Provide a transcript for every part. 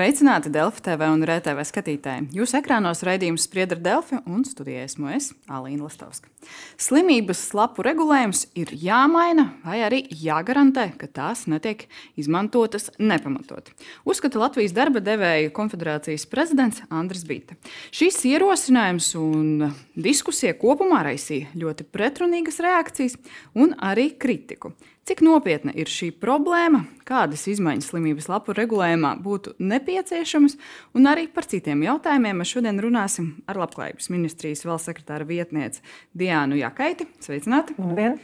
Sveicināti Delfi TV un RTV skatītāji. Jūsu ekrānos raidījums spriedra Delfi un studijā esmu es, Alīna Lastovska. Slimības slapu regulējums ir jāmaina vai arī jāgarantē, ka tās netiek izmantotas nepamatot. Uzskata Latvijas darba devēja konfederācijas prezidents Andris Bīte. Šis ierosinājums un diskusija kopumā raisīja ļoti pretrunīgas reakcijas un arī kritiku. Cik nopietna ir šī problēma, kādas izmaiņas slimības lapu regulējumā būtu nepieciešamas, un arī par citiem jautājumiem mēs šodien runāsim ar Labklājības ministrijas valsts sekretāra vietnieci Diānu Jakaiti. Sveicināti! Labdien!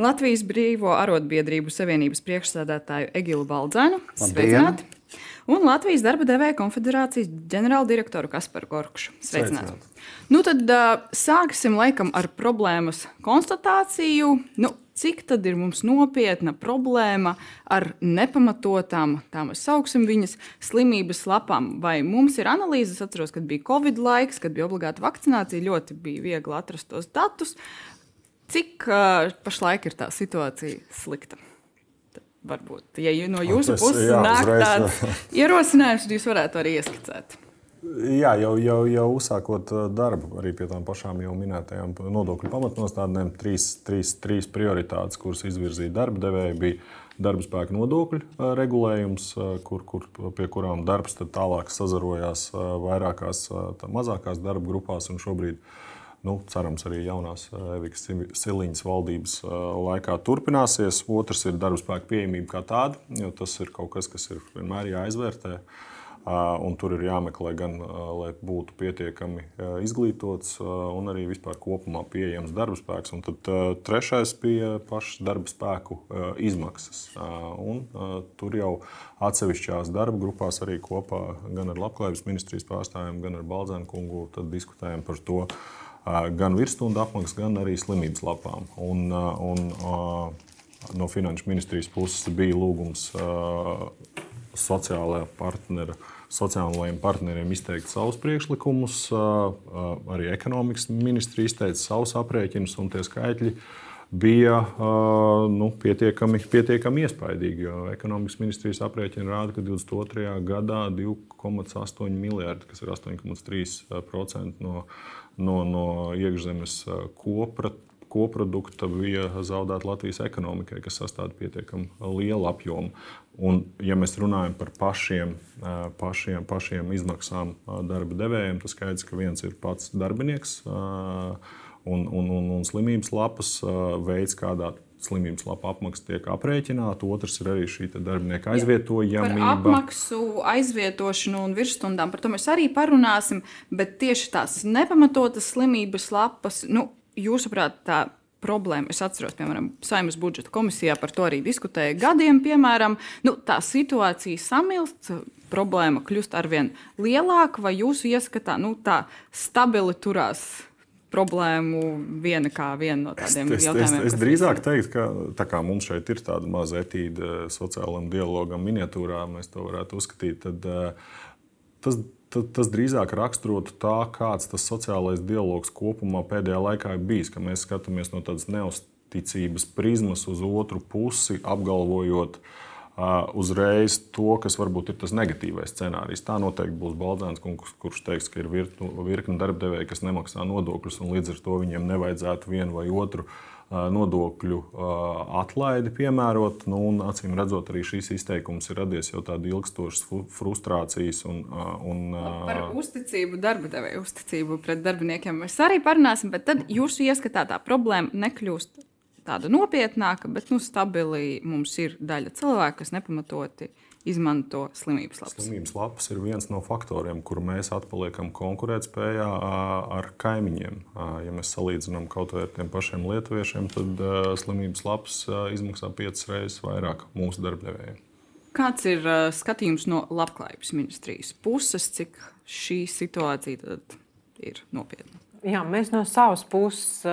Latvijas Brīvo arotbiedrību savienības priekšsēdētāju Egilu Baldzēnu. Sveicināti! Un Latvijas darba devēja konfederācijas ģenerāldirektoru Kasparu Gorkšu. Sveicināti! Sveicināti. Nu tad uh, sāksim laikam ar problēmas konstatāciju. Nu, cik tad ir mums nopietna problēma ar nepamatotām, tā mēs sauksim viņas, slimības lapām. Vai mums ir analīzes, es atceros, kad bija Covid laiks, kad bija obligāta vakcinācija, ļoti bija viegli atrast tos datus. Cik uh, pašlaik ir tā situācija slikta? Varbūt, ja no jūsu puses nāk tāds ierosinājums, tad jūs varētu arī ieskicēt. Jā, jau, jau, jau uzsākot darbu arī pie tām pašām jau minētajām nodokļu pamatnostādnēm, trīs, trīs, trīs prioritātes, kuras izvirzīja darba devēja, bija darba spēka nodokļu regulējums, kur, kur, pie kurām darbs tālāk sazarojās vairākās mazākās darba grupās. Šobrīd, nu, cerams, arī jaunās Evikas Siliņas valdības laikā turpināsies. Otrs ir darba spēka pieejamība kā tāda, jo tas ir kaut kas, kas ir vienmēr jāizvērtē. Un tur ir jāmeklē gan, lai būtu pietiekami izglītots un arī vispār kopumā pieejams darba spēks. Un tad trešais bija pašas darba spēku izmaksas. Un, tur jau atsevišķās darba grupās arī kopā gan ar Labklājības ministrijas pārstāvjiem, gan ar Balzēnu kungu diskutējam par to gan virsstundu apmaksu, gan arī slimības lapām. Un, un, no finanšu ministrijas puses bija lūgums sociālajā partnera, sociālajiem partneriem izteikt savus priekšlikumus, arī ekonomikas ministrija izteica savus aprēķinus, un tie skaitļi bija nu, pietiekami, pietiekami iespaidīgi. Ekonomikas ministrijas aprēķini rāda, ka 22. gadā 2,8 miljardi, kas ir 8,3% no, no, no iekšzemes kopra koprodukta bija zaudēta Latvijas ekonomikai, kas sastāv pietiekami lielu apjomu. Un, ja mēs runājam par pašiem, pašiem, pašiem izmaksām darba devējiem, tad skaidrs, ka viens ir pats darbinieks un, un, un, un slimības lapas veids, kādā slimības lapa apmaksa tiek aprēķināta. Otrs ir arī šī darbinieka aizvietojamība. Par apmaksu, aizvietošanu un virsstundām par to mēs arī parunāsim. Bet tieši tās nepamatotas slimības lapas, nu, jūsuprāt, tā problēma. Es atceros, piemēram, Saimnes budžeta komisijā par to arī diskutēja gadiem. Piemēram, nu, tā situācija samilst, problēma kļūst arvien lielāka, vai jūsu ieskatā nu, tā stabili turās? Problēmu viena kā viena no tādiem es, jautājumiem. Es, es, es drīzāk teiktu, ka tā kā mums šeit ir tāda maza etīda sociālajam dialogam, miniatūrā, mēs to varētu uzskatīt, tad uh, tas tas drīzāk raksturotu tā, kāds tas sociālais dialogs kopumā pēdējā laikā ir bijis. Mēs skatāmies no tādas neusticības prizmas uz otru pusi, apgalvojot uh, uzreiz to, kas varbūt ir tas negatīvais scenārijs. Tā noteikti būs Baldzēns, kurš teiks, ka ir virkni darbdevēji, kas nemaksā nodokļus, un līdz ar to viņiem nevajadzētu vienu vai otru uh, nodokļu atlaidi piemērot. Nu, un, acīm redzot, arī šīs izteikums ir radies jau tādas ilgstošas frustrācijas. Un, un, Par uzticību, darba devēja uzticību pret darbiniekiem mēs arī parunāsim, bet tad jūsu ieskatā tā problēma nekļūst tāda nopietnāka, bet nu, stabili mums ir daļa cilvēku, kas nepamatoti uh, izmanto slimības lapas. Slimības lapas ir viens no faktoriem, kur mēs atpaliekam konkurētspējā ar kaimiņiem. Ja mēs salīdzinām kaut vai ar tiem pašiem lietuviešiem, tad slimības lapas izmaksā piecas reizes vairāk mūsu darbdevējiem. Kāds ir skatījums no labklājības ministrijas puses, cik šī situācija ir nopietna? Jā, mēs no savas puses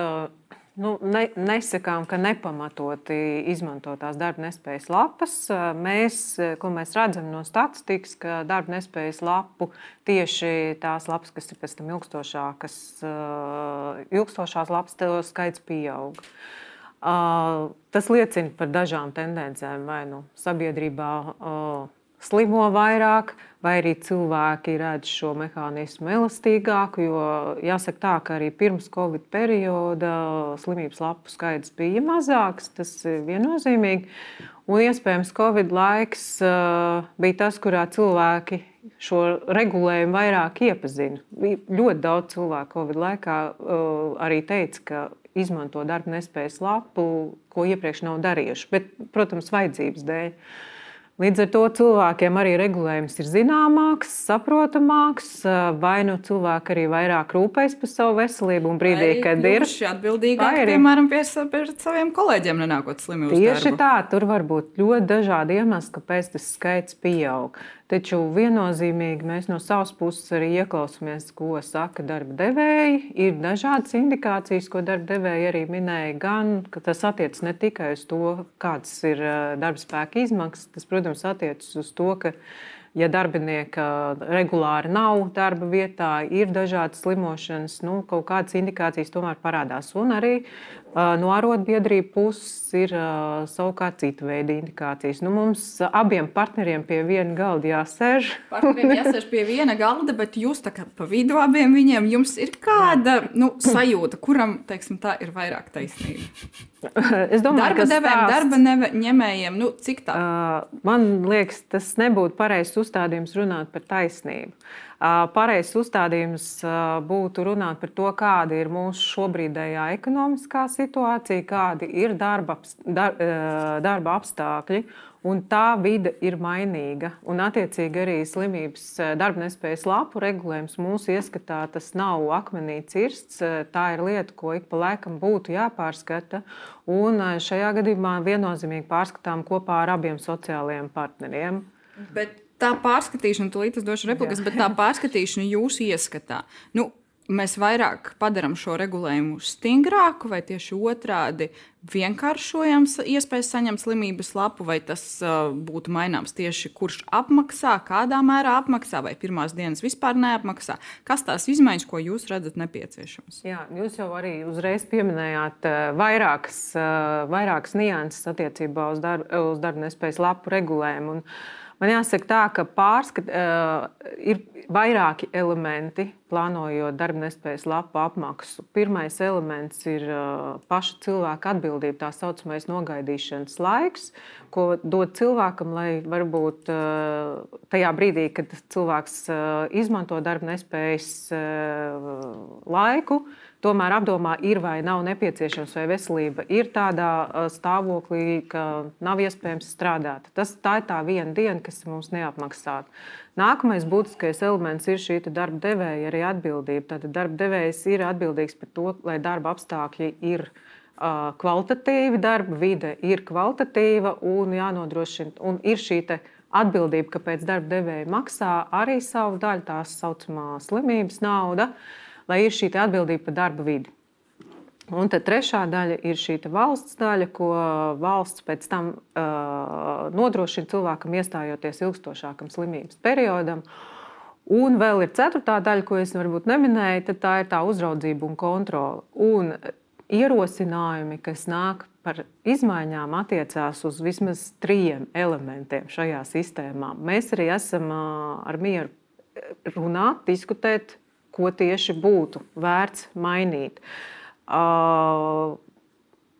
Nu, ne, nesakām, ka nepamatoti izmantotās darba nespējas lapas. Mēs, ko mēs redzam no statistikas, ka darba nespējas lapu tieši tās lapas, kas ir pēc tam ilgstošākas, ilgstošās lapas, skaits pieaug. Tas liecina par dažām tendencēm vai nu sabiedrībā slimo vairāk, vai arī cilvēki redz šo mehānismu elastīgāku. Jo jāsaka, tā, ka arī pirms Covid perioda slimības lapu skaits bija mazāks, tas ir viennozīmīgi. Un iespējams, Covid laiks uh, bija tas, kurā cilvēki šo regulējumu vairāk iepazina. Ļoti daudz cilvēku Covid laikā uh, arī teica, ka izmanto darba nespējas lapu, ko iepriekš nav darījuši, bet, protams, vajadzības dēļ. Līdz ar to cilvēkiem arī regulējums ir zināmāks, saprotamāks, vai nu cilvēki arī vairāk rūpējas par savu veselību un brīdī, vai kad ir atbildīgāki, arī... piemēram, pie, pie saviem kolēģiem nenākot slimību. Tieši tā, tur var būt ļoti dažādi iemesli, kāpēc tas skaits pieaug. Taču viennozīmīgi mēs no savas puses arī ieklausāmies, ko saka darba devēji. Ir dažādas indikācijas, ko darba devēji arī minēja. Gan tas attiecas ne tikai uz to, kādas ir darba spēka izmaksas, tas, protams, attiecas uz to, ka ja darbinieka regulāri nav darba vietā, ir dažādas slimošanas, nu, kaut kādas indikācijas tomēr parādās. Un arī No arotbiedrību puses ir savukārt cita veida indikācijas. Nu, mums abiem partneriem pie viena galda jāsēž. Partneriem jāsēž pie viena galda, bet jūs tā kā pa vidu abiem viņiem jums ir kāda nu, sajūta, kuram teiksim, tā ir vairāk taisnība. Es domāju, darba devējiem, darba neve, ņemējiem, nu, cik tā? Uh, man liekas, tas nebūtu pareizs uzstādījums runāt par taisnību. Uh, pareizs uzstādījums uh, būtu runāt par to, kāda ir mūsu šobrīdējā ekonomiskā situācija, kādi ir darba, dar, darba apstākļi un tā vide ir mainīga. Un, attiecīgi, arī slimības eh, darba nespējas lapu regulējums mūsu ieskatā tas nav akmenī cirsts. Eh, tā ir lieta, ko ik pa laikam būtu jāpārskata. Un eh, šajā gadījumā viennozīmīgi pārskatām kopā ar abiem sociālajiem partneriem. Bet tā pārskatīšana, tūlīt es došu replikas, bet tā pārskatīšana jūsu ieskatā. Nu, mēs vairāk padarām šo regulējumu stingrāku, vai tieši otrādi vienkāršojam iespēju saņemt slimības lapu, vai tas uh, būtu maināms tieši kurš apmaksā, kādā mērā apmaksā, vai pirmās dienas vispār neapmaksā. Kas tās izmaiņas, ko jūs redzat nepieciešamas? Jā, jūs jau arī uzreiz pieminējāt uh, vairākas, uh, vairākas nianses attiecībā uz, darb, uz darba nespējas lapu regulējumu. Un, Man jāsaka, tā, ka pārskat, uh, ir vairāki elementi, plānojot darba nespējas lapu apmaksu. Pirmais elements ir uh, paša cilvēka atbildība, tā saucamais nogaidīšanas laiks, ko dod cilvēkam, lai varbūt uh, tajā brīdī, kad cilvēks uh, izmanto darba nespējas uh, laiku, uh, tomēr apdomā, ir vai nav nepieciešams, vai veselība ir tādā stāvoklī, ka nav iespējams strādāt. Tas, tā ir tā viena diena, kas mums neapmaksāta. Nākamais būtiskais elements ir šī darba devēja arī atbildība. Tad darba devējs ir atbildīgs par to, lai darba apstākļi ir kvalitatīvi, darba vide ir kvalitatīva un jānodrošina. Un ir šī atbildība, ka pēc darba devēja maksā arī savu daļu, tās saucamā slimības nauda. Uh, lai ir šī atbildība par darba vidi. Un tad trešā daļa ir šī valsts daļa, ko valsts pēc tam uh, nodrošina cilvēkam, iestājoties ilgstošākam slimības periodam. Un vēl ir ceturtā daļa, ko es varbūt neminēju, tad tā ir tā uzraudzība un kontrole. Un ierosinājumi, kas nāk par izmaiņām, attiecās uz vismaz trim elementiem šajā sistēmā. Mēs arī esam uh, ar mieru runāt, diskutēt, ko tieši būtu vērts mainīt.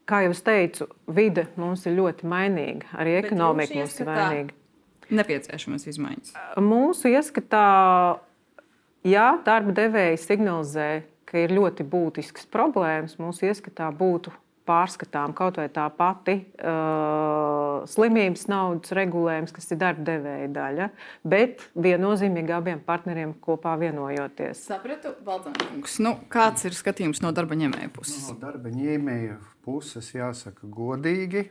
Kā jau teicu, vide mums ir ļoti mainīga, arī ekonomika mums ir mainīga. Nepieciešamas izmaiņas. Mūsu ieskatā, ja darba devēji signalizē, ka ir ļoti būtisks problēmas, mūsu ieskatā būtu pārskatām kaut vai tā pati uh, slimības naudas regulējums, kas ir darba devēja daļa, bet viennozīmīgi abiem partneriem kopā vienojoties. Sapratu, Baldzāns. Nu, kāds ir skatījums no darba ņēmēja puses? No darba ņēmēja puses jāsaka godīgi.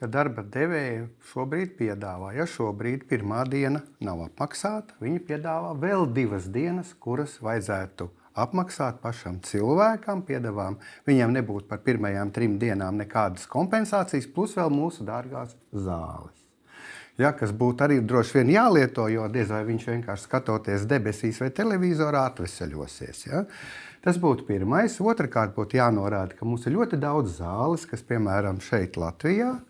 Ka darba devēja šobrīd piedāvā, ja šobrīd pirmā diena nav apmaksāta, viņi piedāvā vēl divas dienas, kuras vajadzētu apmaksāt pašam cilvēkam, piedāvām. Viņam nebūtu par pirmajām trim dienām nekādas kompensācijas, plus vēl mūsu dārgās zāles. ja, kas būtu arī droši vien jālieto, jo diez vai viņš vienkārši skatoties debesīs vai televizorā atvesaļosies. Ja. Tas būtu pirmais. Otrakārt, būtu jānorāda, ka mums ir ļoti daudz zāles, kas, piemēram, šeit Latvijā, ir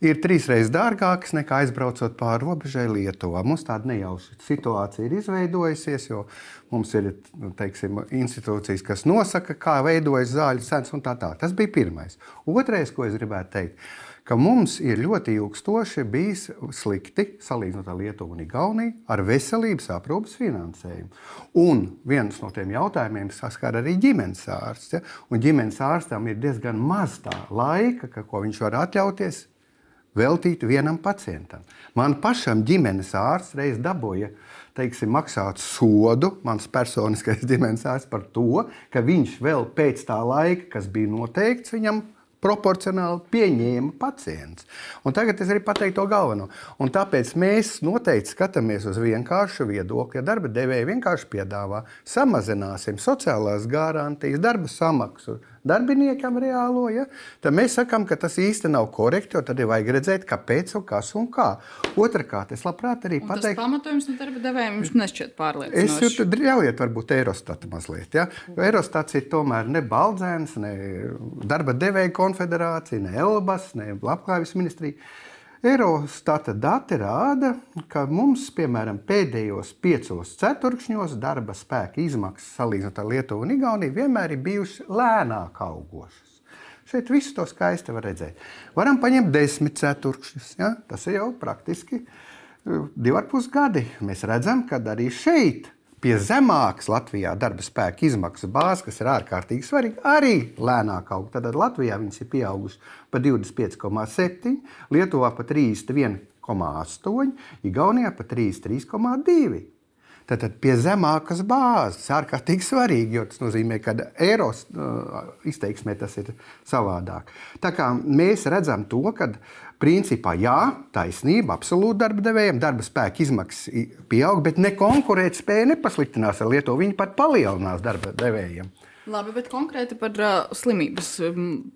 trīsreiz dārgākas nekā aizbraucot pāri robežai Lietuvā. Mums tāda nejauša situācija ir izveidojusies, jo mums ir teiksim, institūcijas, kas nosaka, kā veidojas zāļu cenas un tā tālāk. Tas bija pirmais. Otrais, ko es gribētu teikt ka mums ir ļoti ilgstoši bijis slikti, salīdzinot ar Lietuvu un Igauniju, ar veselības aprūpas finansējumu. Un viens no tiem jautājumiem saskar arī ģimenes ārsts. Ja? Un ģimenes ārstam ir diezgan maz tā laika, ka, ko viņš var atļauties veltīt vienam pacientam. Man pašam ģimenes ārsts reiz dabūja teiksim, maksāt sodu, mans personiskais ģimenes ārsts par to, ka viņš vēl pēc tā laika, kas bija noteikts viņam, proporcionāli pieņēma pacients. Un tagad es arī pateiktu to galveno. Un tāpēc mēs noteikti skatāmies uz vienkāršu viedokli. Ja darba devēja vienkārši piedāvā, samazināsim sociālās garantijas, darba samaksu, darbiniekam reālo, ja, tad mēs sakām, ka tas īsti nav korekti, jo tad ir vajag redzēt, kāpēc un kas un kā. Otrakārt, es labprāt arī pateiktu. Tas pamatojums no darba devējiem jums nešķiet pārliecinošs. Es jūtu, ļaujiet varbūt Eurostatu mazliet, ja, jo Eurostats ir tomēr ne Baldzēns, ne darba devēja konfederācija, ne Elbas, ne Labklājības ministrija. Eurostata dati rāda, ka mums, piemēram, pēdējos piecos ceturkšņos darba spēka izmaksas salīdzinot ar Lietuvu un Igauniju vienmēr ir bijušas lēnāk augošas. Šeit visu to skaisti var redzēt. Varam paņemt desmit ceturkšņus. Ja? Tas ir jau praktiski uh, divi ar pus gadi. Mēs redzam, ka arī šeit pie zemākas Latvijā darba spēka izmaksu bāzes, kas ir ārkārtīgi svarīga, arī lēnāk aug. Tad Latvijā viņas ir pieaugušas par 25,7, Lietuvā par 31,8, Igaunijā par 33,2. Tātad pie zemākas bāzes ārkārtīgi svarīgi, jo tas nozīmē, ka eiros uh, izteiksmē tas ir savādāk. Tā kā mēs redzam to, ka principā jā, taisnība absolūti darba devējiem, darba spēka izmaksas pieaug, bet ne konkurētspēja nepasliktinās ar Lietuvu, viņi pat palielinās darba devējiem. Labi, bet konkrēti par uh, slimības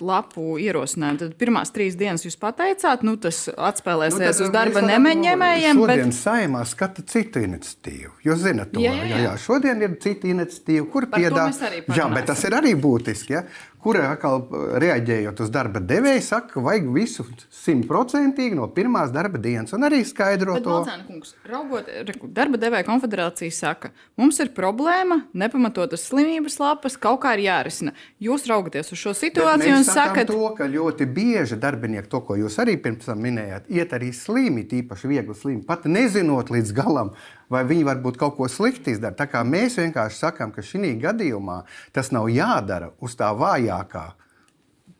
lapu ierosinājumu. Tad pirmās trīs dienas jūs pateicāt, nu, tas atspēlēsies nu, uz darba nemeņēmējiem. Šodien bet... saimā skata citu iniciatīvu. Jūs zinat, to jā, jā. Jā, jā. Šodien ir cita iniciatīva, kur piedāvā. Jā, bet tas ir arī būtiski. Ja? Kura atkal reaģējot uz darba devēju, saka, ka vajag visu simtprocentīgi no pirmās darba dienas, un arī skaidro Bet, to. Kungs, raugot, darba devēja konfederācija saka, mums ir problēma, nepamatotas slimības lapas, kaut kā ir jārisina. Jūs raugaties uz šo situāciju un sakat, to, ka ļoti bieži darbinieki, to, ko jūs arī pirms tam minējāt, iet arī slimi, tīpaši viegli slimi, pat nezinot līdz galam, vai viņi varbūt kaut ko slikti izdara. Tā kā mēs vienkārši sakām, ka šī gadījumā tas nav jādara uz tā vājākā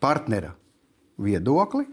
partnera viedokli,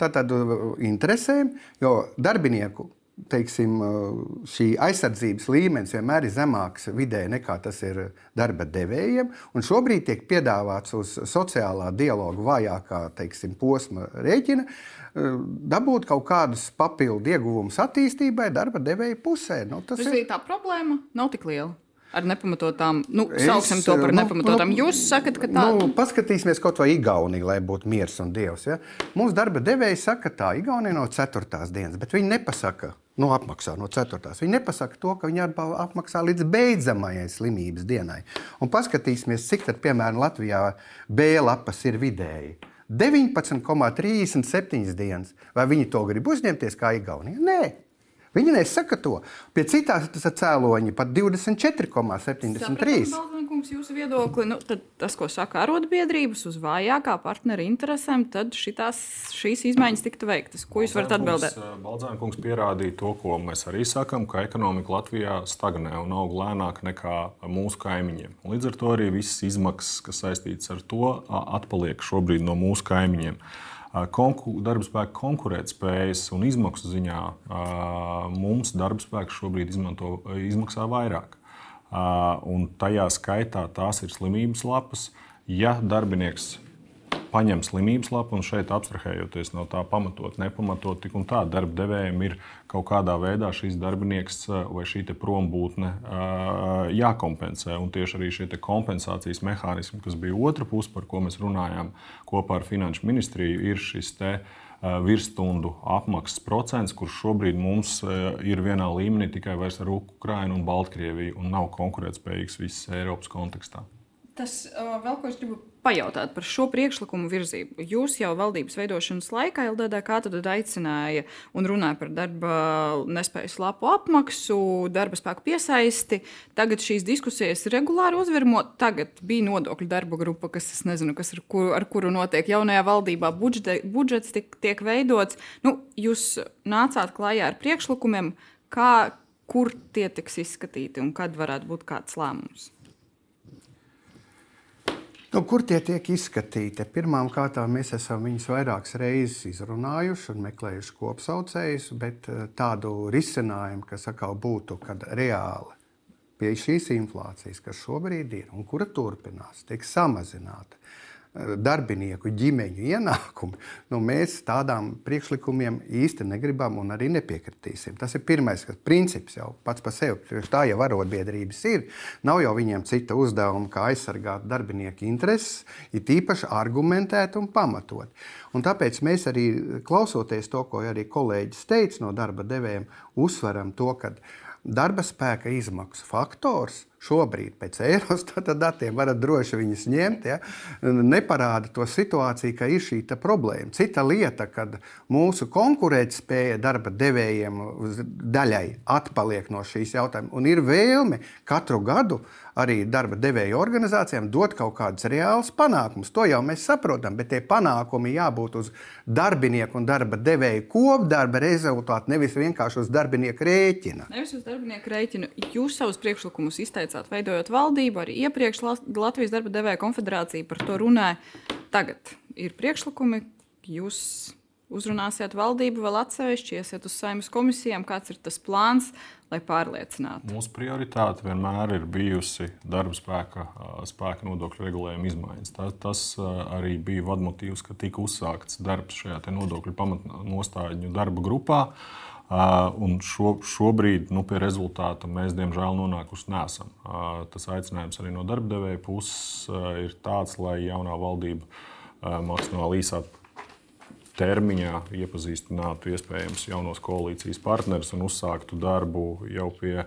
tātad uh, interesēm, jo darbinieku teiksim, uh, šī aizsardzības līmenis vienmēr ir zemāks vidē nekā tas ir darba devējiem. Šobrīd tiek piedāvāts uz sociālā dialoga vājākā teiksim, posma rēķina Eh, dabūt kaut kādus papildu ieguvumus attīstībai darba devēja pusē. Nu, tas ir tā problēma, nav tik liela. Ar nepamatotām, nu, sauksim to par nu, nepamatotām. Nu, Jūs sakat, ka tā ir. Nu, paskatīsimies kaut vai Igauniju, lai būtu miers un dievs. Ja? Mūsu darba devēja saka, tā Igaunija no 4. dienas, bet viņi nepasaka, nu, apmaksā no 4. Viņi nepasaka to, ka viņi apmaksā līdz beidzamajai slimības dienai. Un paskatīsimies, cik tad, piemēram, Latvijā B lapas ir vidēji. 19,37 dienas. Vai viņi to grib uzņemties kā Igaunija? Nē. Viņi nesaka to. Pie citās cēloņa pat 24,73. Kungs, jūsu viedokli, nu, tas, ko saka arotbiedrības uz vājākā partnera interesēm, tad šitās, šīs izmaiņas tiktu veiktas. Ko jūs varat atbildēt? Baldzēna kungs pierādīja to, ko mēs arī sakām, ka ekonomika Latvijā stagnē un aug lēnāk nekā mūsu kaimiņiem. Līdz ar to arī visas izmaksas, kas saistītas ar to, atpaliek šobrīd no mūsu kaimiņiem. Darba spēka konkurētspējas un izmaksu ziņā mums darba spēks šobrīd izmanto, izmaksā vairāk. Un tajā skaitā tās ir slimības lapas. Ja darbinieks paņem slimības lapu un šeit abstrahējoties no tā pamatot, nepamatot, tik un tā darba devējiem ir kaut kādā veidā šīs darbinieks vai šī prombūtne jākompensē. Un tieši arī šie kompensācijas mehānismi, kas bija otra puse, par ko mēs runājām kopā ar Finanšu ministriju, ir šis te virsstundu apmaksas procents, kurš šobrīd mums ir vienā līmenī tikai ar Ukrajinu un Baltkrieviju un nav konkurētspējīgs visas Eiropas kontekstā. Tas vēl ko es gribu pajautāt par šo priekšlikumu virzību. Jūs jau valdības veidošanas laikā LDDK tad aicināja un runāja par darba nespējas lapu apmaksu, darba spēku piesaisti. Tagad šīs diskusijas regulāri uzvirmo. Tagad bija nodokļu darba grupa, kas, nezinu, kas ar, kuru, ar kuru notiek jaunajā valdībā. Budžete, budžets tiek, tiek veidots. Nu, jūs nācāt klajā ar priekšlikumiem, kā, kur tie tiks izskatīti un kad varētu būt kāds lēmums. Nu, kur tie tiek izskatīti? Pirmkārt, mēs esam viņus vairākas reizes izrunājuši un meklējuši kopsaucējus, bet eh, tādu risinājumu, kas atkal būtu reāli pie šīs inflācijas, kas šobrīd ir un kura turpinās, tiek samazināta darbinieku ģimeņu ienākumi, nu, mēs tādām priekšlikumiem īsti negribam un arī nepiekritīsim. Tas ir pirmais kas, princips jau pats par sevi. Tā jau arotbiedrības ir. Nav jau viņiem cita uzdevuma, kā aizsargāt darbinieku intereses, ir tīpaši argumentēt un pamatot. Un tāpēc mēs arī klausoties to, ko arī kolēģis teica no darba devējiem, uzsveram to, ka darba spēka izmaksu faktors šobrīd pēc Eurostata datiem varat droši viņus ņemt, ja, neparāda to situāciju, ka ir šī problēma. Cita lieta, kad mūsu konkurētspēja darba devējiem daļai atpaliek no šīs jautājuma un ir vēlme katru gadu arī darba devēju organizācijām dot kaut kādus reālus panākumus. To jau mēs saprotam, bet tie panākumi jābūt uz darbinieku un darba devēju kopdarba rezultātu, nevis vienkārši uz darbinieku rēķina. Nevis uz darbinieku rēķina. Jūs savus priekšlikumus izteicāt, veidojot valdību, arī iepriekš Latvijas darba devēja konfederācija par to runāja. Tagad ir priekšlikumi, jūs uzrunāsiet valdību vēl atsevišķi, iesiet uz saimnes komisijām, kāds ir tas plāns, lai pārliecinātu? Mūsu prioritāte vienmēr ir bijusi darba spēka, spēka nodokļu regulējuma izmaiņas. Tas, tas arī bija vadmotīvs, ka tika uzsākts darbs šajā nodokļu pamatnostādņu darba grupā. Uh, un šo, šobrīd nu, pie rezultāta mēs, diemžēl, nonākuši nesam. Uh, tas aicinājums arī no darba devēja puses uh, ir tāds, lai jaunā valdība maksimāli īsā termiņā iepazīstinātu iespējams jaunos koalīcijas partnerus un uzsāktu darbu jau pie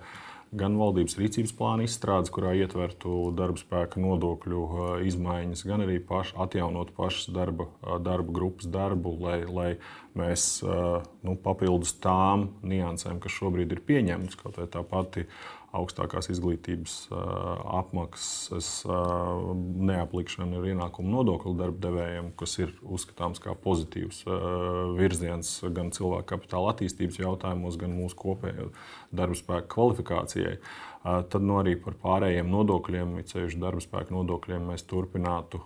gan valdības rīcības plāna izstrādes, kurā ietvertu darba spēka nodokļu izmaiņas, gan arī paš, atjaunot pašas darba, darba grupas darbu, lai, lai mēs nu, papildus tām niansēm, kas šobrīd ir pieņemtas, kaut vai tā pati augstākās izglītības apmaksas neaplikšana ar ienākumu nodokli darba devējiem, kas ir uzskatāms kā pozitīvs virziens gan cilvēku kapitāla attīstības jautājumos, gan mūsu kopējai darba spēka kvalifikācijai. Tad nu, arī par pārējiem nodokļiem, ceļš darba spēka nodokļiem, mēs turpinātu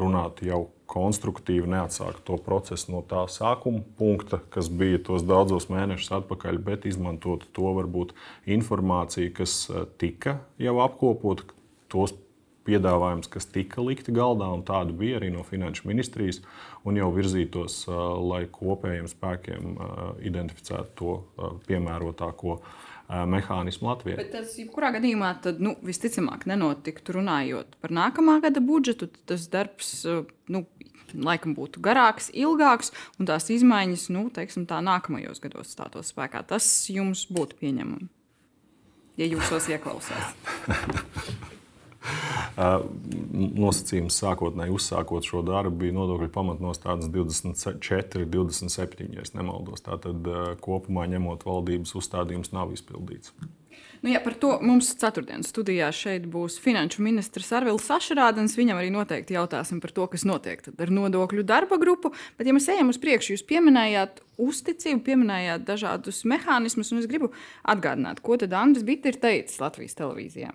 runāt jau konstruktīvi, neatsākt to procesu no tā sākuma punkta, kas bija tos daudzos mēnešus atpakaļ, bet izmantot to varbūt informāciju, kas tika jau apkopota, tos piedāvājums, kas tika likti galdā, un tādu bija arī no Finanšu ministrijas, un jau virzītos, lai kopējiem spēkiem identificētu to piemērotāko mehānismu Latvijā. Bet tas, jebkurā gadījumā, tad, nu, visticamāk, nenotiktu runājot par nākamā gada budžetu. Tas darbs, nu, laikam būtu garāks, ilgāks, un tās izmaiņas, nu, teiksim, tā nākamajos gados stātos spēkā. Tas jums būtu pieņemami, ja jūs tos ieklausās. nosacījums sākotnēji uzsākot šo darbu bija nodokļu pamatnostādes 24, 27, ja nemaldos. Tātad kopumā ņemot valdības uzstādījums nav izpildīts. Nu, jā, par to mums ceturtdienas studijā šeit būs finanšu ministrs Arvils Sašarādens. Viņam arī noteikti jautāsim par to, kas notiek ar nodokļu darba grupu. Bet, ja mēs ejam uz priekšu, jūs pieminējāt uzticību, pieminējāt dažādus mehānismus, un es gribu atgādināt, ko tad Andris Bitte ir teicis Latvijas televīzijā.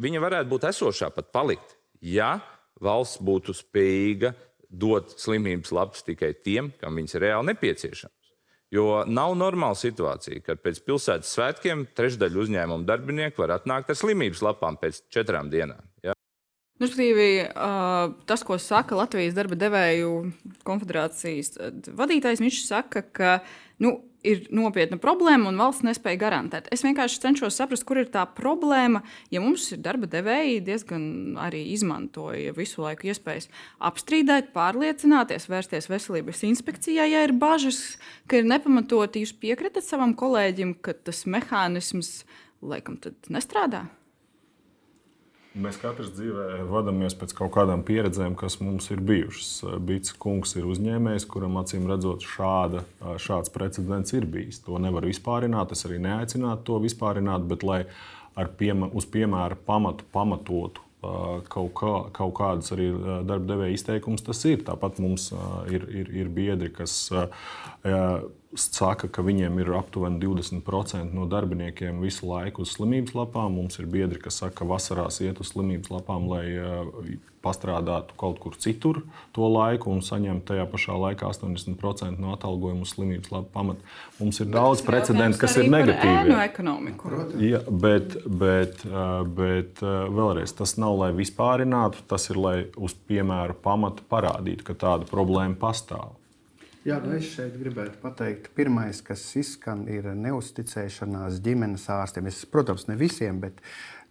Viņa varētu būt esošā, pat palikt, ja valsts būtu spējīga dot slimības lapas tikai tiem, kam viņas ir reāli nepieciešamas. Jo nav normāla situācija, kad pēc pilsētas svētkiem trešdaļa uzņēmuma darbinieku var atnākt ar slimības lapām pēc četrām dienām. Ja? Nu, tas, ko saka Latvijas darba devēju konfederācijas vadītājs, viņš saka, ka nu, ir nopietna problēma un valsts nespēja garantēt. Es vienkārši cenšos saprast, kur ir tā problēma. Ja mums ir darba devēji, diezgan arī izmantoja visu laiku iespējas apstrīdēt, pārliecināties, vērsties veselības inspekcijā, ja ir bažas, ka ir nepamatoti. Jūs piekritat savam kolēģim, ka tas mehānisms laikam nestrādā? Mēs katrs dzīvē vadāmies pēc kaut kādām pieredzēm, kas mums ir bijušas. Bits kungs ir uzņēmējs, kuram acīm redzot, šāda, šāds precedents ir bijis. To nevar vispārināt, es arī neaicinātu to vispārināt, bet lai piema, uz piemēra pamatu pamatotu kaut, kā, kaut kādas arī darba devēja izteikumus, tas ir. Tāpat mums ir, ir, ir biedri, kas saka, ka viņiem ir aptuveni 20% no darbiniekiem visu laiku uz slimības lapām. Mums ir biedri, kas saka, ka vasarās iet uz slimības lapām, lai uh, pastrādātu kaut kur citur to laiku un saņemtu tajā pašā laikā 80% no atalgojuma uz slimības lapu pamata. Mums ir bet daudz precedentu, kas ir negatīvi. Ja, bet, bet, uh, bet uh, vēlreiz tas nav, lai vispārinātu, tas ir, lai uz piemēra pamata parādītu, ka tāda problēma pastāv. Jā, nu es šeit gribētu pateikt, pirmais, kas izskan, ir neusticēšanās ģimenes ārstiem. Es, protams, ne visiem, bet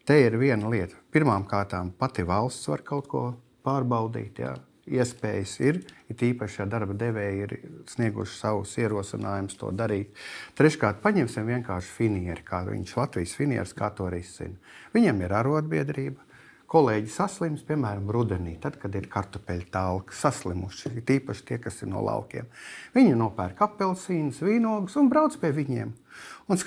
te ir viena lieta. Pirmkārt, pati valsts var kaut ko pārbaudīt. Jā. Iespējas ir, it īpaši, ja darba devēji ir snieguši savus ierosinājumus to darīt. Treškārt, paņemsim vienkārši finieri, kā viņš Latvijas finieris, kā to risina. Viņam ir arotbiedrība, kolēģi saslims, piemēram, rudenī, tad, kad ir kartupeļu tālki saslimuši, tīpaši tie, kas ir no laukiem. Viņi nopērk apelsīnus, vīnogus un brauc pie viņiem un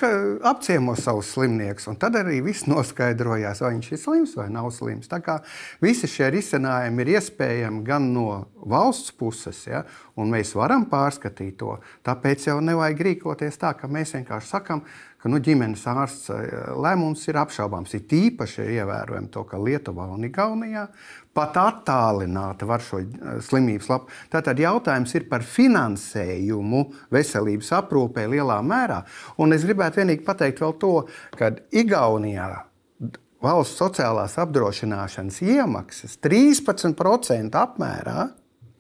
apciemo savus slimniekus. Tad arī viss noskaidrojās, vai viņš ir slims vai nav slims. Tā kā visi šie risinājumi ir iespējami gan no valsts puses, ja, un mēs varam pārskatīt to. Tāpēc jau nevajag rīkoties tā, ka mēs vienkārši sakām, ka nu, ģimenes ārsts eh, lēmums ir apšaubāms. Ir īpaši ievērojami to, ka Lietuvā un Igaunijā pat attālināti var šo eh, slimības lapu. Tātad jautājums ir par finansējumu veselības aprūpē lielā mērā. Un es gribētu vienīgi pateikt vēl to, ka Igaunijā valsts sociālās apdrošināšanas iemaksas 13% apmērā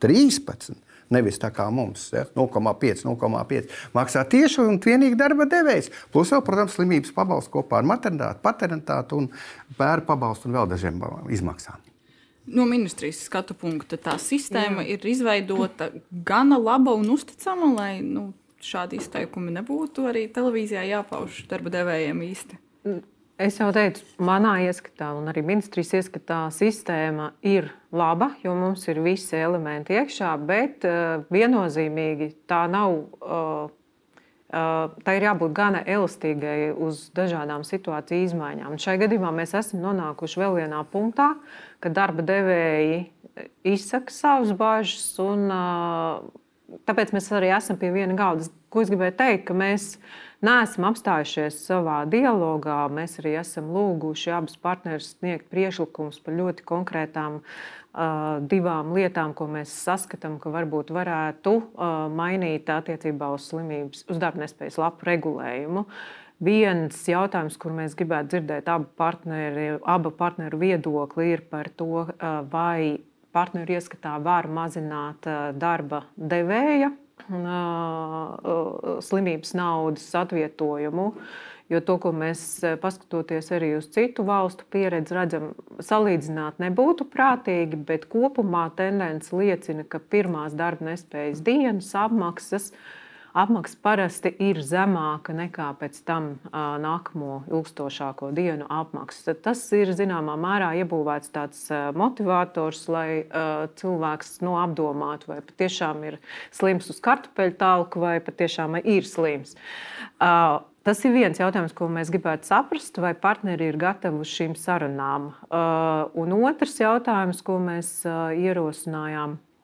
13. Nevis tā kā mums, ja, 0,5, 0,5 maksā tieši un vienīgi darba devējs. Plus, vēl, protams, slimības pabalsts kopā ar maternitāti, paternitāti un bērnu pabalstu un vēl dažiem izmaksām. No ministrijas skatu punkta tā sistēma Jā. ir izveidota gana laba un uzticama, lai nu, šādi izteikumi nebūtu arī televīzijā jāpauž darba devējiem īsti. Es jau teicu, manā ieskatā, un arī ministrijas ieskatā, sistēma ir laba, jo mums ir visi elementi iekšā, bet uh, viennozīmīgi tā nav. Uh, uh, tā ir jābūt gana elastīgai uz dažādām situāciju izmaiņām. Un šai gadījumā mēs esam nonākuši vēl vienā punktā, kad darba devēji izsaka savas bažas, un tāpēc mēs arī esam pie viena galda. Ko es gribēju teikt, ka mēs mēs neesam apstājušies savā dialogā. Mēs arī esam lūguši abus partnerus sniegt priekšlikumus par ļoti konkrētām uh, divām lietām, ko mēs saskatām, ka varbūt varētu uh, mainīt attiecībā uz slimības, uz darba nespējas lapu regulējumu. Viens jautājums, kur mēs gribētu dzirdēt abu partneri, abu partneru viedokli, ir par to, uh, vai partneru ieskatā var mazināt darba devēja slimības naudas atvietojumu. Jo to, ko mēs paskatoties arī uz citu valstu pieredzi, redzam, salīdzināt nebūtu prātīgi, bet kopumā tendence liecina, ka pirmās darba nespējas dienas apmaksas uh, apmaksa parasti ir zemāka nekā pēc tam nākamo ilgstošāko dienu apmaksa. Tas ir zināmā mērā iebūvēts tāds motivators, lai cilvēks nu, apdomātu, vai patiešām ir slims uz kartupeļu tālku, vai patiešām ir slims. Tas ir viens jautājums, ko mēs gribētu saprast, vai partneri ir gatavi šīm sarunām. Un otrs jautājums, ko mēs ierosinājām, ir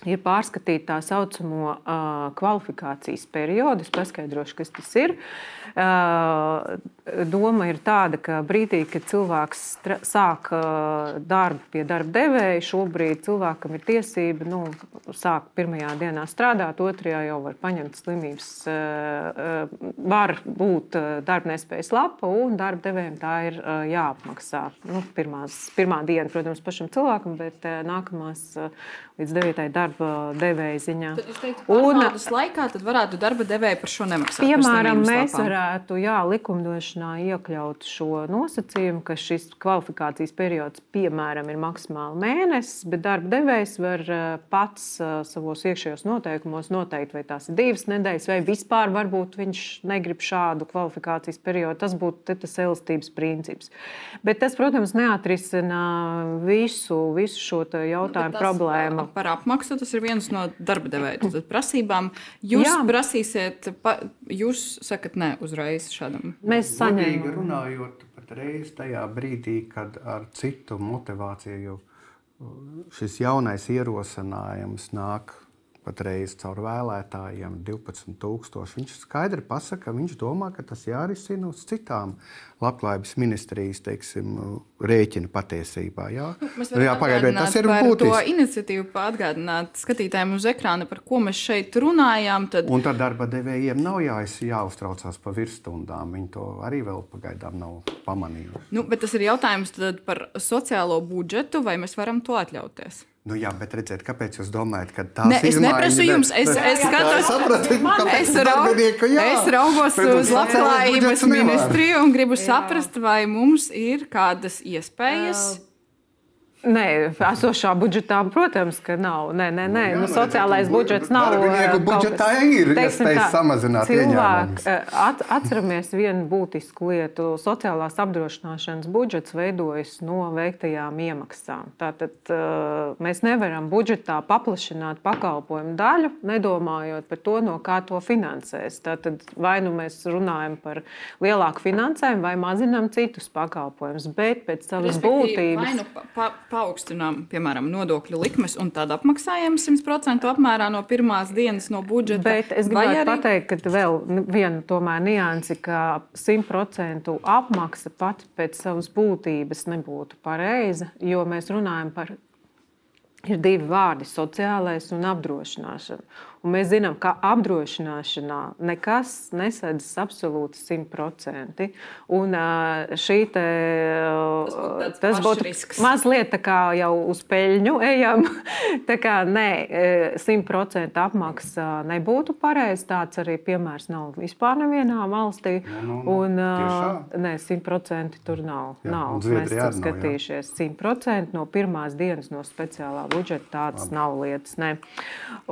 pārskatīt tā saucamo uh, kvalifikācijas periodu. Es paskaidrošu, kas tas ir. Uh, doma ir tāda, ka brīdī, kad cilvēks sāk darbu pie darba devēja, šobrīd cilvēkam ir tiesība nu, sākt pirmajā dienā strādāt, otrajā jau var paņemt slimības, var būt darbnespējas lapa, un darba devējiem tā ir jāapmaksā. Nu, pirmās, pirmā diena, protams, pašam cilvēkam, bet nākamās līdz 9. darba devēja ziņā. Tad jūs teiktu, ka pārbaudas laikā tad varētu darba devēja par šo nemaksāt? Piemēram, mēs varētu jā, likumdošanā iekļaut šo nosacījumu, ka šis kvalifikācijas periods, piemēram, ir maksimāli mēnesis, bet darba devējs var pats savos iekšējos noteikumos noteikt, vai tās ir divas nedēļas, vai vispār varbūt viņš negrib šādu kvalifikācijas periodu. Tas būtu tas elastības princips. Bet tas, protams, neatrisina visu, visu šo jautājumu nu, problēmu par apmaksu, tas ir viens no darba devēja prasībām. Jūs Jā. prasīsiet, pa, jūs sakat, nē, uzreiz šādam. Mēs saņemam. Runājot pat reiz tajā brīdī, kad ar citu motivāciju šis jaunais ierosinājums nāk patreiz caur vēlētājiem 12,000. Viņš skaidri pasaka, ka viņš domā, ka tas jārisina uz citām labklājības ministrijas teiksim, rēķina patiesībā. Jā, nu, jā pagaidiet, tas ir būtiski. To iniciatīvu atgādināt skatītājiem uz ekrāna, par ko mēs šeit runājām. Tad... Un tad darba devējiem nav jā, jāuztraucās par virsstundām. Viņi to arī vēl pagaidām nav pamanījuši. Nu, bet tas ir jautājums par sociālo budžetu, vai mēs varam to atļauties? Nu, jā, bet redziet, kāpēc jūs domājat, ka tā ne, ir? Es neprasu jums, es, es skatos, sapratu, es, raug, es raugos uz labklājības ministriju un gribu jā. saprast, vai mums ir kādas iespējas. Uh Nē, esošā budžetā, protams, ka nav. Nē, nē, nē. Nu, sociālais budžets nav. Darbinieku budžetā ir iespējas samazināt cilvēku. At, atceramies vienu būtisku lietu. Sociālās apdrošināšanas budžets veidojas no veiktajām iemaksām. Tātad mēs nevaram budžetā paplašināt pakalpojumu daļu, nedomājot par to, no kā to finansēs. Tātad vai nu mēs runājam par lielāku finansējumu vai mazinām citus pakalpojumus, bet pēc savas būtības. Nu pa, pa, paaugstinām, piemēram, nodokļu likmes un tad apmaksājam 100% apmērā no pirmās dienas no budžeta. Bet es gribētu arī... pateikt, ka vēl viena tomēr niansi, ka 100% apmaksa pat pēc savas būtības nebūtu pareiza, jo mēs runājam par ir divi vārdi - sociālais un apdrošināšana. Un mēs zinām, ka apdrošināšanā nekas nesadzas absolūti simtprocentīgi. Un šī te, tas, tas būtu risks. mazliet tā kā jau uz peļņu ejam. tā kā nē, simtprocentu apmaksa nebūtu pareizi. Tāds arī piemērs nav vispār nevienā valstī. No, no, no. Un, nē, simtprocenti tur nav. Jā, nav. Mēs esam skatījušies simtprocenti no pirmās dienas no speciālā budžeta. Tādas nav lietas. Ne.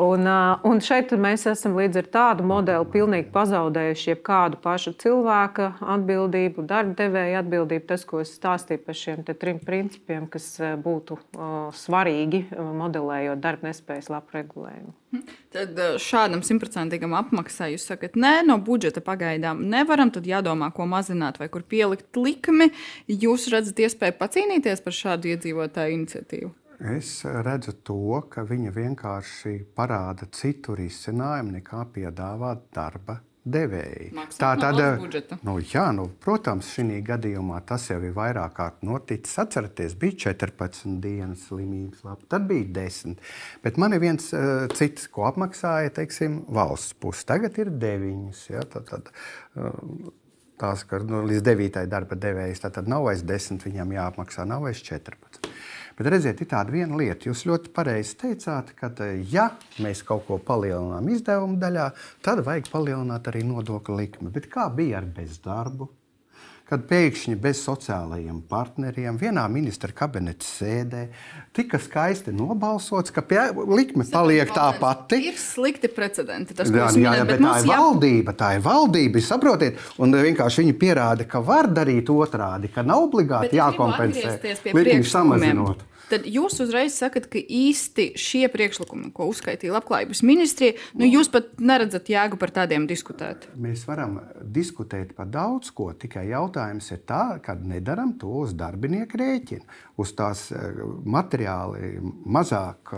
Un, un Un šeit mēs esam līdz ar tādu modeli pilnīgi pazaudējuši jebkādu pašu cilvēka atbildību, darba devēja atbildību. Tas, ko es stāstīju par šiem trim principiem, kas eh, būtu uh, svarīgi modelējot darba nespējas labu regulējumu. Hm. Tad eh, šādam simtprocentīgam apmaksai jūs sakat, nē, no budžeta pagaidām nevaram. Tad jādomā, ko mazināt vai kur pielikt likmi. Jūs redzat iespēju pacīnīties par šādu iedzīvotāju iniciatīvu? Es redzu to, ka viņa vienkārši parāda citu risinājumu nekā piedāvā darba devēji. Tā tad, nu, jā, nu, protams, šī gadījumā tas jau ir vairāk kārt noticis. Atcerieties, bija 14 dienas slimības, labi, tad bija 10. Bet man ir viens uh, cits, ko apmaksāja teiksim, valsts puse. Tagad ir 9. Ja, tad, tad, uh, Tās, ka nu, līdz 9. darba devējs, tad nav vairs 10, viņam jāapmaksā, nav vairs 14. Bet redziet, ir tāda viena lieta, jūs ļoti pareizi teicāt, ka, eh, ja mēs kaut ko palielinām izdevumu daļā, tad vajag palielināt arī nodokļu likmi. Bet kā bija ar bezdarbu? Kad pēkšņi bez sociālajiem partneriem vienā ministra kabineta sēdē tika skaisti nobalsots, ka pie, likme paliek tā pati. Ir slikti precedenti. Tas, jā, jā, jā, bet, bet tā ir jā... valdība, tā ir valdība, saprotiet, un vienkārši viņi pierāda, ka var darīt otrādi, ka nav obligāti jākompensē likmi samazinot. Tad jūs uzreiz sakat, ka īsti šie priekšlikumi, ko uzskaitīja Labklājības ministrija, nu, jūs pat neredzat jēgu par tādiem diskutēt. Mēs varam diskutēt par daudz ko, tikai jautājums ir tā, ka nedaram to uz darbinieku rēķina, uz tās eh, materiāli mazāk,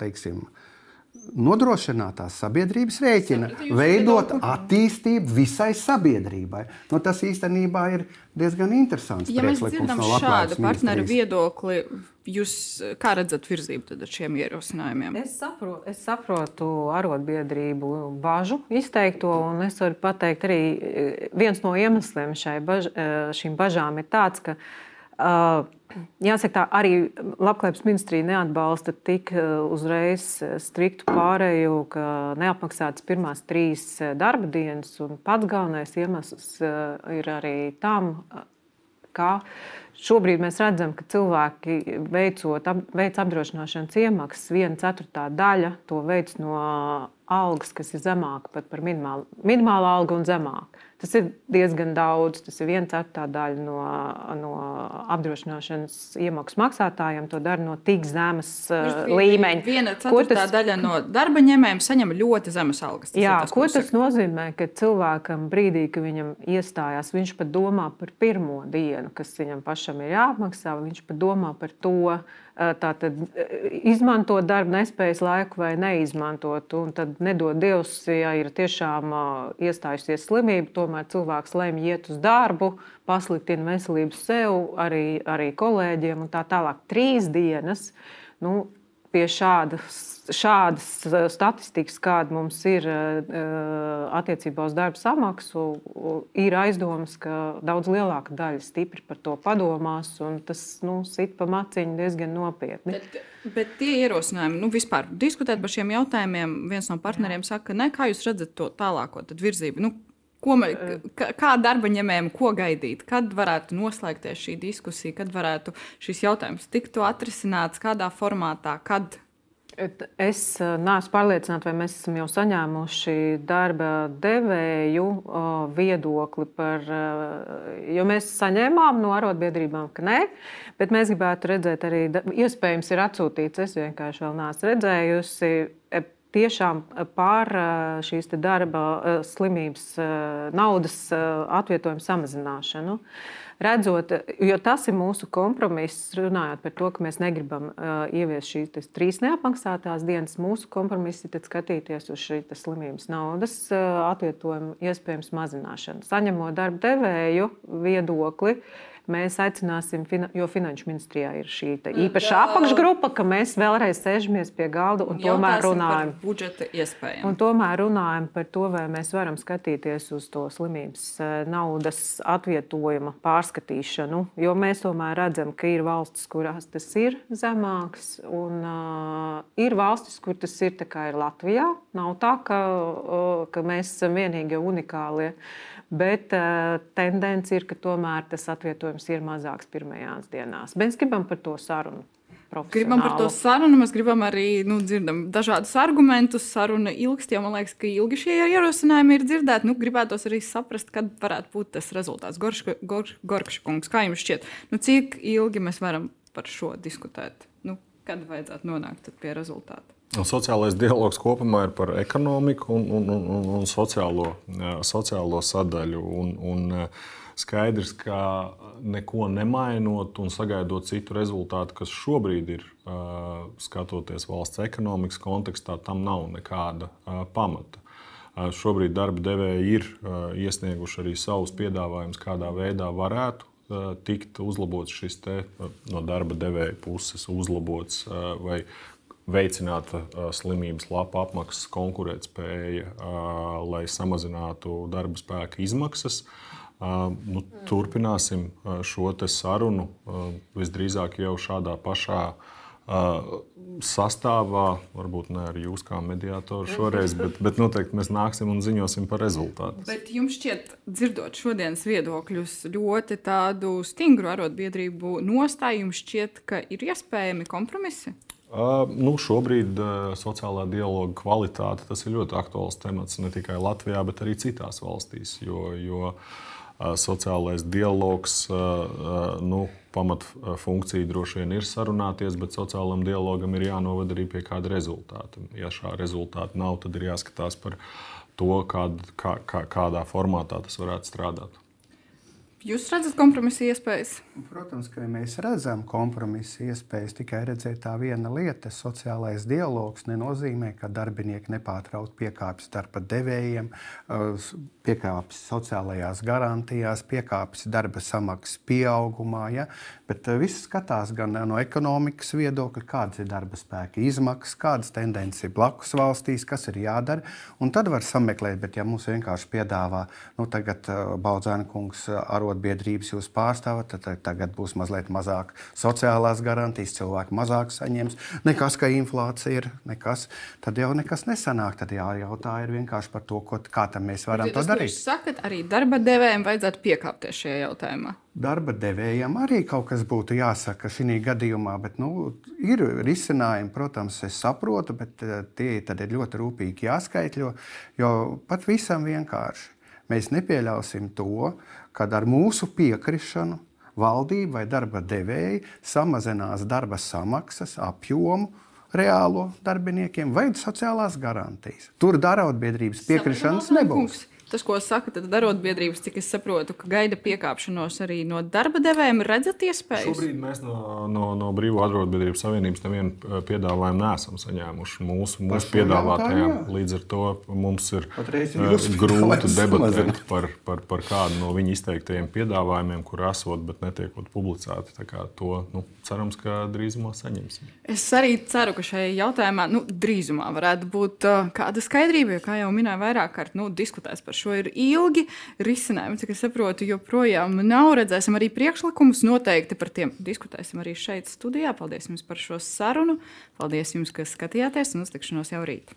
teiksim, nodrošinātās sabiedrības rēķina, veidot attīstību visai sabiedrībai. Nu, tas īstenībā ir diezgan interesants. Ja mēs dzirdam no šādu partneru viedokli, jūs kā redzat virzību ar šiem ierosinājumiem? Es saprotu, es saprotu arotbiedrību bažu izteikto, un es varu pateikt arī viens no iemesliem baž, šīm bažām ir tāds, ka Jāsaka, tā arī Labklājības ministrija neatbalsta tik uzreiz striktu pārēju, ka neapmaksātas pirmās trīs darba dienas. Pats galvenais iemesls ir arī tam, ka šobrīd mēs redzam, ka cilvēki veicot, veic apdrošināšanas iemaksas, viena ceturtā daļa to veids no algas, kas ir zemāka pat par minimālu, minimālu algu un zemāku. Tas ir diezgan daudz. Tas ir viena ceturtā daļa no, no apdrošināšanas iemaksu maksātājiem. To dara no tik zemes uh, līmeņa. Viena ceturtā tas... daļa no darba ņēmējiem saņem ļoti zemes algas. Tas Jā, tas, ko tas saka. nozīmē? Ka cilvēkam brīdī, kad viņam iestājās, viņš pat domā par pirmo dienu, kas viņam pašam ir jāapmaksā, viņš pat domā par to tātad, izmantot darba nespējas laiku vai neizmantot. Un tad nedod Dievs, ja ir tiešām iestājusies slimība, tomēr cilvēks lemj iet uz darbu, pasliktina veselību sev, arī, arī kolēģiem un tā tālāk. Trīs dienas. Nu, pie šādas, šādas eh, statistikas, kāda mums ir eh, attiecībā uz darba samaksu, ir aizdomas, ka daudz lielāka daļa stipri par to padomās, un tas nu, sit pa maciņu diezgan nopietni. Bet, bet tie ierosinājumi, nu, vispār diskutēt par šiem jautājumiem, viens no partneriem saka, ne, kā jūs redzat to tālāko virzību? Nu, Ko, kā darba ņēmējiem, ko gaidīt? Kad varētu noslēgties šī diskusija, kad varētu šis jautājums tikt atrisināts, kādā formātā, kad? Es eh, neesmu pārliecināta, vai mēs esam jau saņēmuši darba devēju viedokli par, eh, jo mēs saņēmām no arotbiedrībām, ka nē, bet mēs gribētu redzēt arī, iespējams, ir atsūtīts, es vienkārši vēl neesmu redzējusi tiešām eh, pār eh, šīs darba eh, slimības naudas atvietojumu samazināšanu. Redzot, jo tas ir mūsu kompromiss, runājot par to, ka mēs negribam uh, ieviest šīs trīs neapmaksātās dienas. Mūsu kompromiss ir skatīties uz šīs slimības naudas uh, atvietojumu iespējams mazināšanu. Saņemot darba devēju viedokli, uh, mēs aicināsim, jo Finanšu ministrijā ir šī īpaša apakšgrupa, ka mēs vēlreiz sēžamies pie galda un, tomēr runājam par budžeta iespējām. Un tomēr runājam par to, vai mēs varam skatīties uz to slimības eh, naudas atvietojuma pārskatīšanu. Jo mēs tomēr redzam, ka ir valstis, kurās tas ir zemāks, un uh, ir valstis, kur tas ir, ir Latvijā. Nav tā, ka, uh, ka mēs esam vienīgie unikālie. Uh, bet uh, tendence ir, ka tomēr tas atvietojums ir mazāks pirmajās dienās. Mēs gribam par to sarunu. Gribam par to sarunu, mēs gribam arī nu, dzirdam dažādus argumentus. Saruna ilgst, jo man liekas, ka ilgi šie ierosinājumi ir dzirdēti. Nu, gribētos arī saprast, kad varētu būt tas rezultāts. Gorkša kungs, kā jums šķiet, nu, cik ilgi mēs varam par šo diskutēt? Nu, kad vajadzētu nonākt pie rezultāta? Sociālais dialogs kopumā ir par ekonomiku un, un, un, un sociālo, sociālo sadaļu. Un, un skaidrs, ka neko nemainot un sagaidot citu rezultātu, kas šobrīd ir, skatoties valsts ekonomikas kontekstā, tam nav nekāda pamata. Šobrīd darba devēji ir iesnieguši arī savus piedāvājumus, kādā veidā varētu tikt uzlabots šis te, no darba devēja puses, uzlabots vai veicināta slimības lapa apmaksas konkurētspēja, lai samazinātu darba spēka izmaksas. Nu, turpināsim šo sarunu visdrīzāk jau šādā pašā sastāvā, varbūt ne ar jūs kā mediātoru šoreiz, bet, bet noteikti mēs nāksim un ziņosim par rezultātu. Bet jums šķiet, dzirdot šodienas viedokļus, ļoti tādu stingru arotbiedrību nostāju, jums šķiet, ka ir iespējami kompromisi? Nu, šobrīd sociālā dialoga kvalitāte ir ļoti aktuāls temats ne tikai Latvijā, bet arī citās valstīs. Jo, jo sociālais dialogs, nu, pamatfunkcija droši vien ir sarunāties, bet sociālam dialogam ir jānovada arī pie kāda rezultāta. Ja šā rezultāta nav, tad ir jāskatās par to, kād, kā, kā, kādā formātā tas varētu strādāt. Jūs redzat kompromisa iespējas? Protams, ka mēs redzam kompromisa iespējas. Tikai redzēt tā viena lieta, sociālais dialogs nenozīmē, ka darbinieki nepārtraukti piekāpjas darba devējiem, piekāpjas sociālajās garantijās, piekāpjas darba samaksas pieaugumā. Ja? Bet viss skatās gan no ekonomikas viedokļa, kādas ir darba spēka izmaksas, kādas tendences ir blakus valstīs, kas ir jādara. Un tad var sameklēt, bet ja mums vienkārši piedāvā, nu tagad Baudzēna kungs arot arotbiedrības jūs pārstāvat, tad tagad būs mazliet mazāk sociālās garantijas, cilvēki mazāk saņems. Nekas, ka inflācija ir, nekas, tad jau nekas nesanāk. Tad jājautā ir vienkārši par to, ko, kā mēs varam Bet, to darīt. Jūs sakat, arī darba devējiem vajadzētu piekāpties šajā jautājumā. Darba devējiem arī kaut kas būtu jāsaka šī gadījumā, bet nu, ir risinājumi, protams, es saprotu, bet eh, tie ir ļoti rūpīgi jāskaitļo. Jo pat visam vienkārši mēs nepieļausim to, kad ar mūsu piekrišanu valdība vai darba devēji samazinās darba samaksas apjomu reālo darbiniekiem vai sociālās garantijas. Tur darotbiedrības piekrišanas nebūs. Tas, ko saka arotbiedrības, cik es saprotu, ka gaida piekāpšanos arī no darba devējiem, redzat iespēju? Šobrīd mēs no, no, no Brīvā arotbiedrību savienības nevienu eh, piedāvājumu neesam saņēmuši. Mūsu, mūsu piedāvātajām līdz ar to mums ir uh, grūti debatēt par, par, par kādu no viņu izteiktajiem piedāvājumiem, kur esot, bet netiekot publicēti. To nu, cerams, ka drīzumā saņemsim. Es arī ceru, ka šajā jautājumā nu, drīzumā varētu būt uh, kāda skaidrība, jo, kā jau minēju, vairāk kārt nu, diskutēs par šo ir ilgi. Risinājumi, cik es saprotu, joprojām nav. Redzēsim arī priekšlikumus. Noteikti par tiem diskutēsim arī šeit, studijā. Paldies jums par šo sarunu. Paldies jums, ka skatījāties un uz tikšanos jau rīt.